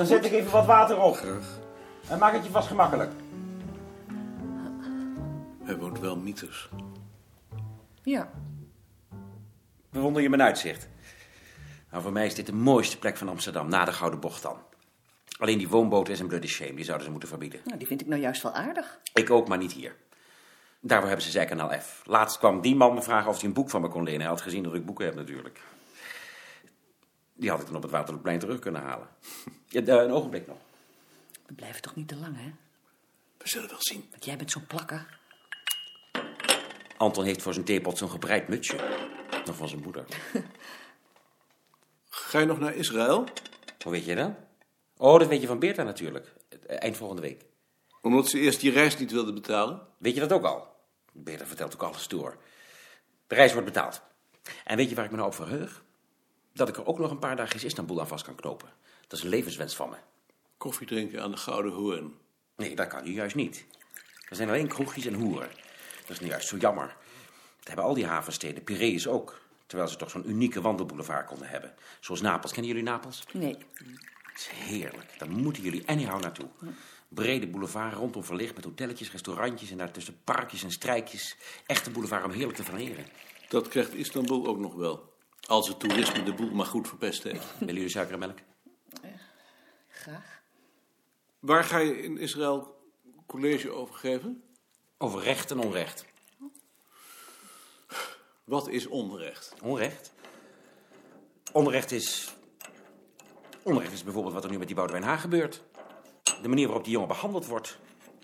Dan zet ik even wat water op. graag. En maak het je vast gemakkelijk. Hij woont wel mieters. Ja. Bewonder je mijn uitzicht? Nou, voor mij is dit de mooiste plek van Amsterdam, na de Gouden Bocht dan. Alleen die woonboten is een bloody shame, die zouden ze moeten verbieden. Nou, die vind ik nou juist wel aardig. Ik ook, maar niet hier. Daarvoor hebben ze zijkanaal F. Laatst kwam die man me vragen of hij een boek van me kon lenen. Hij had gezien dat ik boeken heb natuurlijk. Die had ik dan op het Waterloopplein terug kunnen halen. Ja, een ogenblik nog. We blijven toch niet te lang, hè? We zullen wel zien. Want jij bent zo'n plakker. Anton heeft voor zijn theepot zo'n gebreid mutsje. Nog van zijn moeder. Ga je nog naar Israël? Hoe weet je dat? Oh, dat weet je van Beerta natuurlijk. Eh, Eind volgende week. Omdat ze eerst je reis niet wilde betalen? Weet je dat ook al? Beerta vertelt ook alles door. De reis wordt betaald. En weet je waar ik me nou op verheug? Dat ik er ook nog een paar dagen Istanbul aan vast kan knopen. Dat is een levenswens van me. Koffie drinken aan de Gouden Hoorn. Nee, dat kan nu juist niet. Er zijn alleen kroegjes en hoeren. Dat is nu juist zo jammer. Dat hebben al die havensteden, Piraeus ook. Terwijl ze toch zo'n unieke wandelboulevard konden hebben. Zoals Napels. Kennen jullie Napels? Nee. Het is heerlijk. Daar moeten jullie anyhow naartoe. Brede boulevard rondom verlicht met hotelletjes, restaurantjes... en daartussen parkjes en strijkjes. Echte boulevard om heerlijk te flaneren. Dat krijgt Istanbul ook nog wel. Als het toerisme de boel maar goed verpest heeft. Willen jullie suiker en melk? Graag. Waar ga je in Israël college over geven? Over recht en onrecht. Wat is onrecht? Onrecht? Onrecht is... Onrecht is bijvoorbeeld wat er nu met die Boudewijn Haag gebeurt. De manier waarop die jongen behandeld wordt.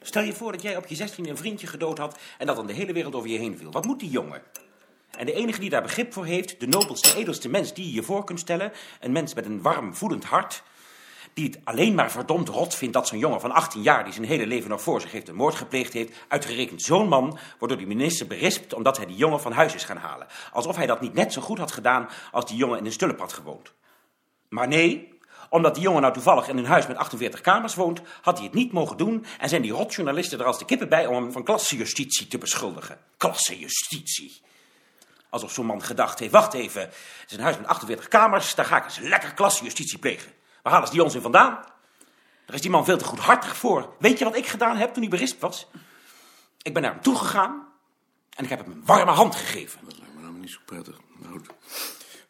Stel je voor dat jij op je 16 een vriendje gedood had... en dat dan de hele wereld over je heen viel. Wat moet die jongen? En de enige die daar begrip voor heeft... de nobelste, edelste mens die je je voor kunt stellen... een mens met een warm, voedend hart... die het alleen maar verdomd rot vindt dat zo'n jongen van 18 jaar... die zijn hele leven nog voor zich heeft een moord gepleegd heeft... uitgerekend zo'n man wordt door die minister berispt... omdat hij die jongen van huis is gaan halen. Alsof hij dat niet net zo goed had gedaan... als die jongen in een stulp had gewoond. Maar nee, omdat die jongen nou toevallig in een huis met 48 kamers woont, had hij het niet mogen doen en zijn die rotjournalisten er als de kippen bij om hem van klassejustitie te beschuldigen. Klassejustitie. Alsof zo'n man gedacht heeft, wacht even, het is een huis met 48 kamers, daar ga ik eens lekker klassejustitie plegen. Waar halen ze die onzin vandaan? Daar is die man veel te goedhartig voor. Weet je wat ik gedaan heb toen hij berispt was? Ik ben naar hem toegegaan en ik heb hem een warme hand gegeven. Dat lijkt me nou niet zo prettig. Goed.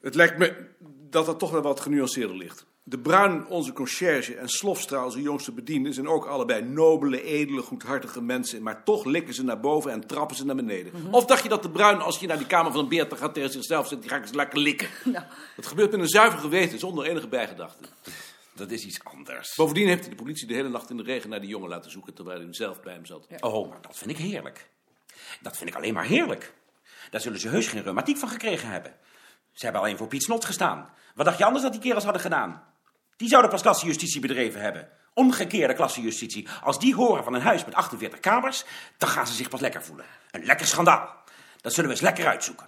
Het lijkt me dat dat toch wel wat genuanceerder ligt. De Bruin, onze conciërge, en Slofstra, onze jongste bediende, zijn ook allebei nobele, edele, goedhartige mensen. Maar toch likken ze naar boven en trappen ze naar beneden. Of dacht je dat de Bruin, als je naar die kamer van een beer gaat, tegen zichzelf zegt, die ga ik eens lekker likken? Nou, Dat gebeurt met een zuiver geweten, zonder enige bijgedachte. Dat is iets anders. Bovendien heeft hij de politie de hele nacht in de regen naar die jongen laten zoeken, terwijl hij zelf bij hem zat. Oh, maar dat vind ik heerlijk. Dat vind ik alleen maar heerlijk. Daar zullen ze heus geen reumatiek van gekregen hebben. Ze hebben alleen voor Piet Snot gestaan. Wat dacht je anders dat die kerels hadden gedaan? Die zouden pas klassejustitie bedreven hebben. Omgekeerde klassejustitie. Als die horen van een huis met 48 kamers, dan gaan ze zich pas lekker voelen. Een lekker schandaal. Dat zullen we eens lekker uitzoeken.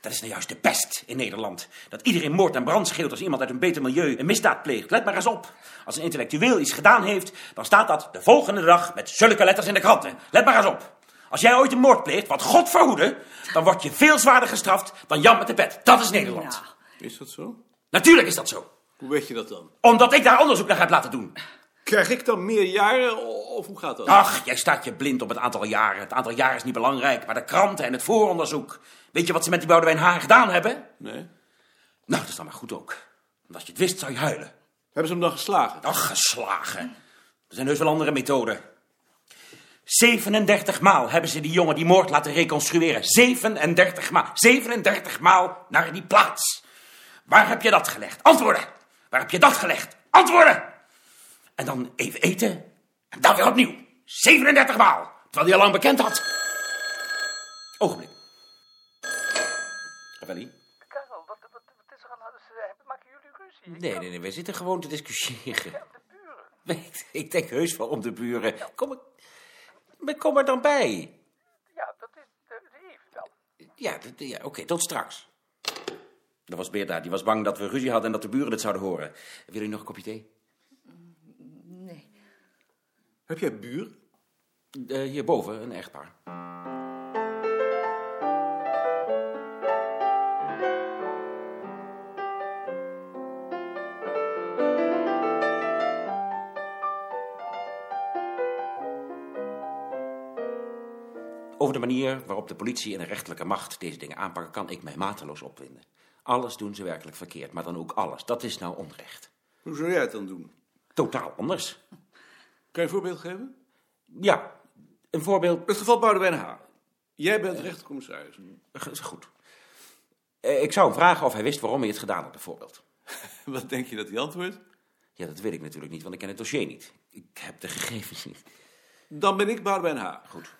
Dat is nou juist de pest in Nederland. Dat iedereen moord en brand schreeuwt als iemand uit een beter milieu een misdaad pleegt. Let maar eens op. Als een intellectueel iets gedaan heeft, dan staat dat de volgende dag met zulke letters in de kranten. Let maar eens op. Als jij ooit een moord pleegt, wat God verhoede, dan word je veel zwaarder gestraft dan Jan met de pet. Dat is Nederland. Is dat zo? Natuurlijk is dat zo. Hoe weet je dat dan? Omdat ik daar onderzoek naar heb laten doen. Krijg ik dan meer jaren, of hoe gaat dat? Ach, jij staat je blind op het aantal jaren. Het aantal jaren is niet belangrijk, maar de kranten en het vooronderzoek. Weet je wat ze met die Boudewijn Haan gedaan hebben? Nee. Nou, dat is dan maar goed ook. Want als je het wist, zou je huilen. Hebben ze hem dan geslagen? Ach, geslagen. Er zijn heus wel andere methoden. 37 maal hebben ze die jongen die moord laten reconstrueren. 37 maal. 37 maal naar die plaats. Waar heb je dat gelegd? Antwoorden. Waar heb je dat gelegd? Antwoorden. En dan even eten. En dan weer opnieuw. 37 maal. Terwijl hij al lang bekend had. Ogenblik. Ravelli? Karel, wat, wat, wat is er aan de hand? Maken jullie ruzie? Nee, nee, nee. We zitten gewoon te discussiëren. De buren. Ik denk heus wel om de buren. Kom, er- maar kom er dan bij. Ja, dat is de, wel. Ja, ja oké, tot straks. Dat was Beerta. Die was bang dat we ruzie hadden en dat de buren het zouden horen. Wil u nog een kopje thee? Nee. Heb jij buur? Uh, hierboven, een echtpaar. Over de manier waarop de politie en de rechterlijke macht deze dingen aanpakken, kan ik mij mateloos opwinden. Alles doen ze werkelijk verkeerd, maar dan ook alles. Dat is nou onrecht. Hoe zou jij het dan doen? Totaal anders. Kan je een voorbeeld geven? Ja, een voorbeeld. Het geval Boudewijn H. Jij bent rechtercommissaris. Is Goed. Eh, Ik zou hem vragen of hij wist waarom hij het gedaan had, bijvoorbeeld. Wat denk je dat hij antwoordt? Ja, dat weet ik natuurlijk niet, want ik ken het dossier niet. Ik heb de gegevens niet. Dan ben ik Boudewijn H. Goed.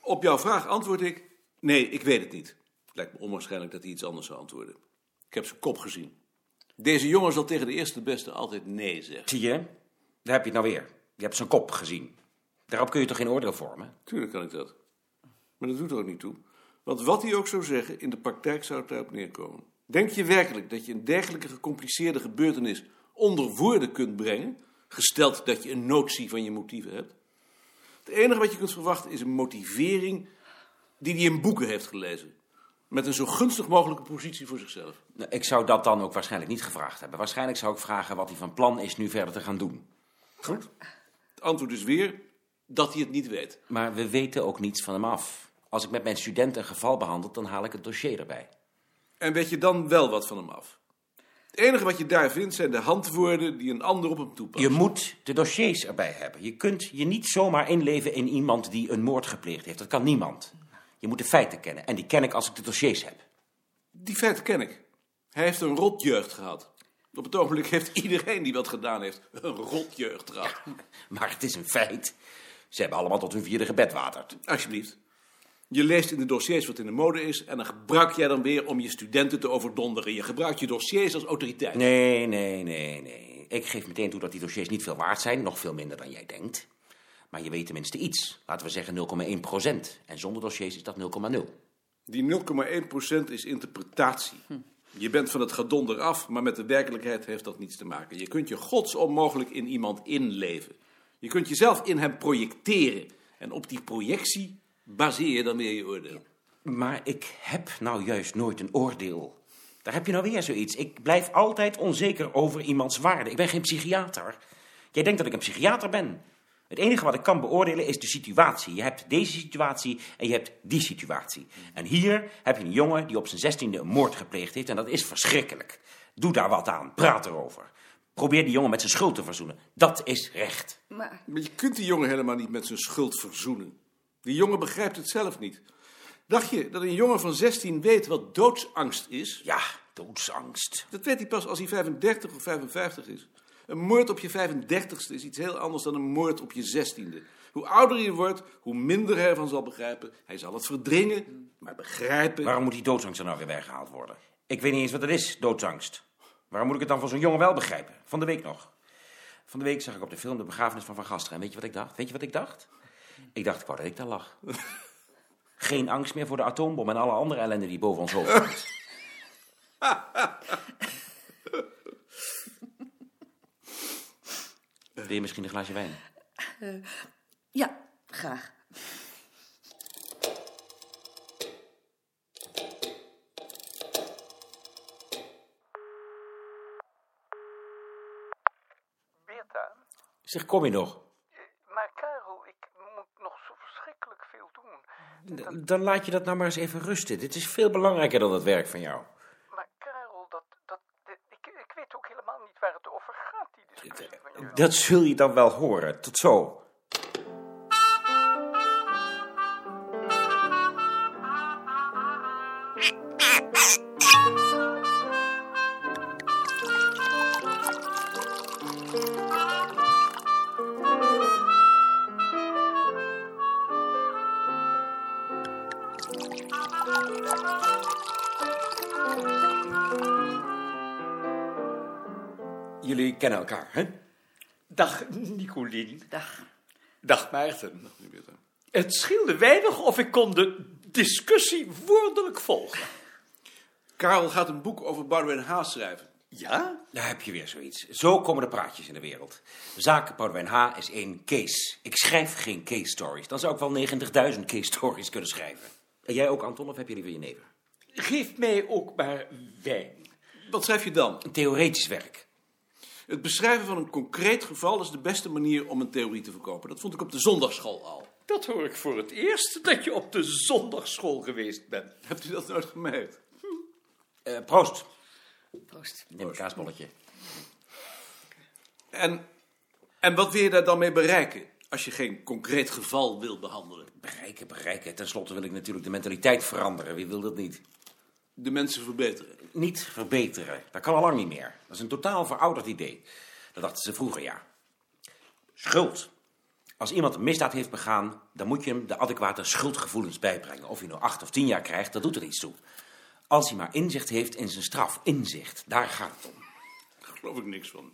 Op jouw vraag antwoord ik... Nee, ik weet het niet. Het lijkt me onwaarschijnlijk dat hij iets anders zou antwoorden. Ik heb zijn kop gezien. Deze jongen zal tegen de eerste beste altijd nee zeggen. Zie je? Daar heb je het nou weer. Je hebt zijn kop gezien. Daarop kun je toch geen oordeel vormen? Tuurlijk kan ik dat. Maar dat doet er ook niet toe. Want wat hij ook zou zeggen, in de praktijk zou het daarop neerkomen. Denk je werkelijk dat je een dergelijke gecompliceerde gebeurtenis onder woorden kunt brengen, gesteld dat je een notie van je motieven hebt? Het enige wat je kunt verwachten is een motivering die hij in boeken heeft gelezen. Met een zo gunstig mogelijke positie voor zichzelf. Nou, Ik zou dat dan ook waarschijnlijk niet gevraagd hebben. Waarschijnlijk zou ik vragen wat hij van plan is nu verder te gaan doen. Goed. Het antwoord is weer dat hij het niet weet. Maar we weten ook niets van hem af. Als ik met mijn studenten een geval behandel, dan haal ik het dossier erbij. En weet je dan wel wat van hem af? Het enige wat je daar vindt zijn de handwoorden die een ander op hem toepast. Je moet de dossiers erbij hebben. Je kunt je niet zomaar inleven in iemand die een moord gepleegd heeft. Dat kan niemand. Je moet de feiten kennen. En die ken ik als ik de dossiers heb. Die feiten ken ik. Hij heeft een rotjeugd gehad. Op het ogenblik heeft iedereen die wat gedaan heeft een rotjeugd gehad. Maar het is een feit. Ze hebben allemaal tot hun vierde gebedwaterd. Alsjeblieft. Je leest in de dossiers wat in de mode is en dan gebruik jij dan weer om je studenten te overdonderen. Je gebruikt je dossiers als autoriteit. Nee, nee, nee, nee. Ik geef meteen toe dat die dossiers niet veel waard zijn. Nog veel minder dan jij denkt. Maar je weet tenminste iets. Laten we zeggen 0,1 procent. En zonder dossiers is dat 0,0. Die 0,1% is interpretatie. Je bent van het gedonder af, maar met de werkelijkheid heeft dat niets te maken. Je kunt je godsonmogelijk in iemand inleven. Je kunt jezelf in hem projecteren. En op die projectie baseer je dan weer je oordeel. Maar ik heb nou juist nooit een oordeel. Daar heb je nou weer zoiets. Ik blijf altijd onzeker over iemands waarde. Ik ben geen psychiater. Jij denkt dat ik een psychiater ben. Het enige wat ik kan beoordelen is de situatie. Je hebt deze situatie en je hebt die situatie. En hier heb je een jongen die op zijn zestiende een moord gepleegd heeft. En dat is verschrikkelijk. Doe daar wat aan. Praat erover. Probeer die jongen met zijn schuld te verzoenen. Dat is recht. Maar Maar je kunt die jongen helemaal niet met zijn schuld verzoenen. Die jongen begrijpt het zelf niet. Dacht je dat een jongen van 16 weet wat doodsangst is? Ja, doodsangst. Dat weet hij pas als hij 35 of 55 is. Een moord op je 35ste is iets heel anders dan een moord op je 16e. Hoe ouder je wordt, hoe minder hij ervan zal begrijpen. Hij zal het verdringen, maar begrijpen. Waarom moet die doodsangst er nou weer weggehaald worden? Ik weet niet eens wat het is, doodsangst. Waarom moet ik het dan van zo'n jongen wel begrijpen? Van de week nog. Van de week zag ik op de film de begrafenis van Van Gasteren. En weet je wat ik dacht? Weet je wat ik dacht? Ik dacht, ik wou dat ik daar lag. Geen angst meer voor de atoombom en alle andere ellende die boven ons hoofd hangt. Wil je misschien een glaasje wijn? ja, graag. Beerta, Zeg, kom je nog? maar Karel, ik moet nog zo verschrikkelijk veel doen. Dan laat je dat nou maar eens even rusten. Dit is veel belangrijker dan het werk van jou. Maar Karel, dat, dat, dit- ik, ik weet ook helemaal niet waar het over gaat, die discussie van jullie. Dat zul je dan wel horen. Tot zo. Jullie kennen elkaar, hè? Dag Nicolien. Dag. Dag Maarten. Het scheelde weinig of ik kon de discussie woordelijk volgen. Karel gaat een boek over Boudewijn Haas schrijven. Ja? Daar heb je weer zoiets. Zo komen de praatjes in de wereld. De zaak Boudewijn H. is één case. Ik schrijf geen case stories. Dan zou ik wel 90.000 case stories kunnen schrijven. En jij ook, Anton, of heb je liever je neven? Geef mij ook maar wijn. Wat schrijf je dan? Een theoretisch werk. Het beschrijven van een concreet geval is de beste manier om een theorie te verkopen. Dat vond ik op de zondagschool al. Dat hoor ik voor het eerst, dat je op de zondagschool geweest bent. Hebt u dat nooit gemerkt? Eh, proost. Proost. Neem een kaasbolletje. En, en wat wil je daar dan mee bereiken als je geen concreet geval wil behandelen? Bereiken, bereiken. Ten slotte wil ik natuurlijk de mentaliteit veranderen. Wie wil dat niet? De mensen verbeteren. Niet verbeteren. Dat kan al lang niet meer. Dat is een totaal verouderd idee. Dat dachten ze vroeger, ja. Schuld. Als iemand een misdaad heeft begaan, dan moet je hem de adequate schuldgevoelens bijbrengen. Of hij nou acht of tien jaar krijgt, dat doet er iets toe. Als hij maar inzicht heeft in zijn straf. Inzicht, daar gaat het om. Daar geloof ik niks van.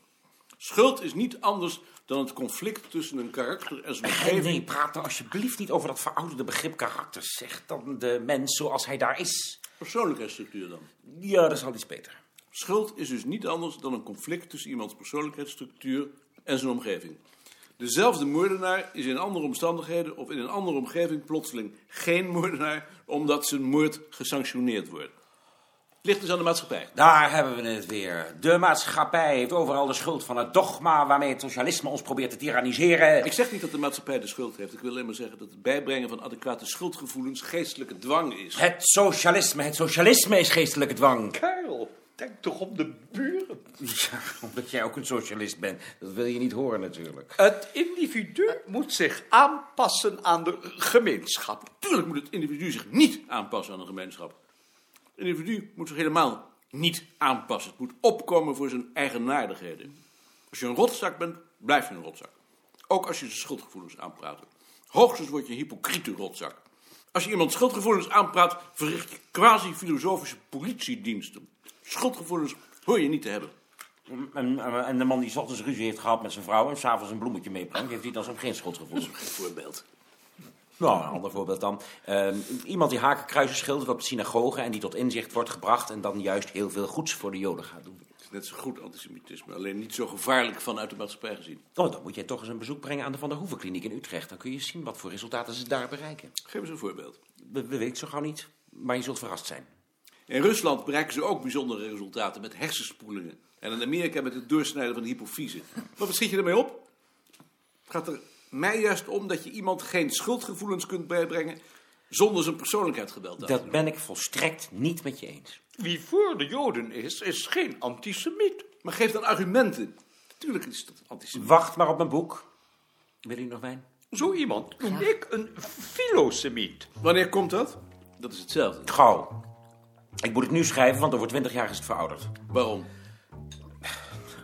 Schuld is niet anders dan het conflict tussen een karakter en zijn Nee, omgeving. nee, praat nou alsjeblieft niet over dat verouderde begrip karakter. Zeg dan de mens zoals hij daar is. Persoonlijkheidsstructuur dan. Ja, dat is al iets beter. Schuld is dus niet anders dan een conflict tussen iemands persoonlijkheidsstructuur en zijn omgeving. Dezelfde moordenaar is in andere omstandigheden of in een andere omgeving plotseling geen moordenaar, omdat zijn moord gesanctioneerd wordt. Ligt dus aan de maatschappij. Daar hebben we het weer. De maatschappij heeft overal de schuld van het dogma waarmee het socialisme ons probeert te tyranniseren. Ik zeg niet dat de maatschappij de schuld heeft. Ik wil alleen maar zeggen dat het bijbrengen van adequate schuldgevoelens geestelijke dwang is. Het socialisme, het socialisme is geestelijke dwang. Karel, denk toch om de buren. Ja, omdat jij ook een socialist bent. Dat wil je niet horen natuurlijk. Het individu moet zich aanpassen aan de gemeenschap. Natuurlijk moet het individu zich niet aanpassen aan een gemeenschap. Het individu moet zich helemaal niet aanpassen. Het moet opkomen voor zijn eigenaardigheden. Als je een rotzak bent, blijf je een rotzak. Ook als je zijn schuldgevoelens aanpraat. Hoogstens word je een hypocriete rotzak. Als je iemand schuldgevoelens aanpraat, verricht je quasi-filosofische politiediensten. Schuldgevoelens hoor je niet te hebben. En, en de man die 's ochtends ruzie heeft gehad met zijn vrouw en s'avonds een bloemetje meebrengt, heeft hij dan zo'n geen schuldgevoel. Geen voorbeeld. Nou, een ander voorbeeld dan. Ehm, iemand die hakenkruisen schildert op de synagoge en die tot inzicht wordt gebracht en dan juist heel veel goeds voor de joden gaat doen. Het is net zo goed antisemitisme, alleen niet zo gevaarlijk vanuit de maatschappij gezien. Oh, dan moet jij toch eens een bezoek brengen aan de Van der Hoeven kliniek in Utrecht. Dan kun je zien wat voor resultaten ze daar bereiken. Geef eens een voorbeeld. We, we weten zo gauw niet, maar je zult verrast zijn. In Rusland bereiken ze ook bijzondere resultaten met hersenspoelingen. En in Amerika met het doorsnijden van de hypofyse. Maar wat schiet je ermee op? Gaat er mij juist om dat je iemand geen schuldgevoelens kunt bijbrengen zonder zijn persoonlijkheid geweld aan te Dat doen. ben ik volstrekt niet met je eens. Wie voor de Joden is, is geen antisemiet. Maar geef dan argumenten. Natuurlijk is dat antisemit. Wacht maar op mijn boek. Wil je nog wijn? Zo iemand noem ik een filosemiet. Wanneer komt dat? Dat is hetzelfde. Gauw. Ik moet het nu schrijven, want over twintig jaar is het verouderd. Waarom?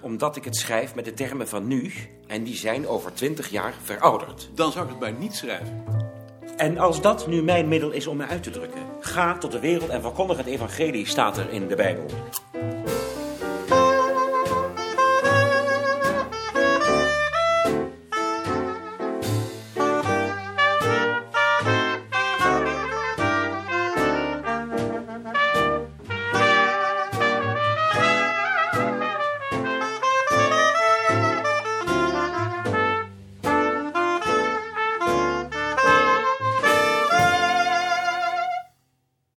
Omdat ik het schrijf met de termen van nu en die zijn over twintig jaar verouderd. Dan zou ik het bij niet schrijven. En als dat nu mijn middel is om me uit te drukken, ga tot de wereld en verkondig het evangelie, staat er in de Bijbel.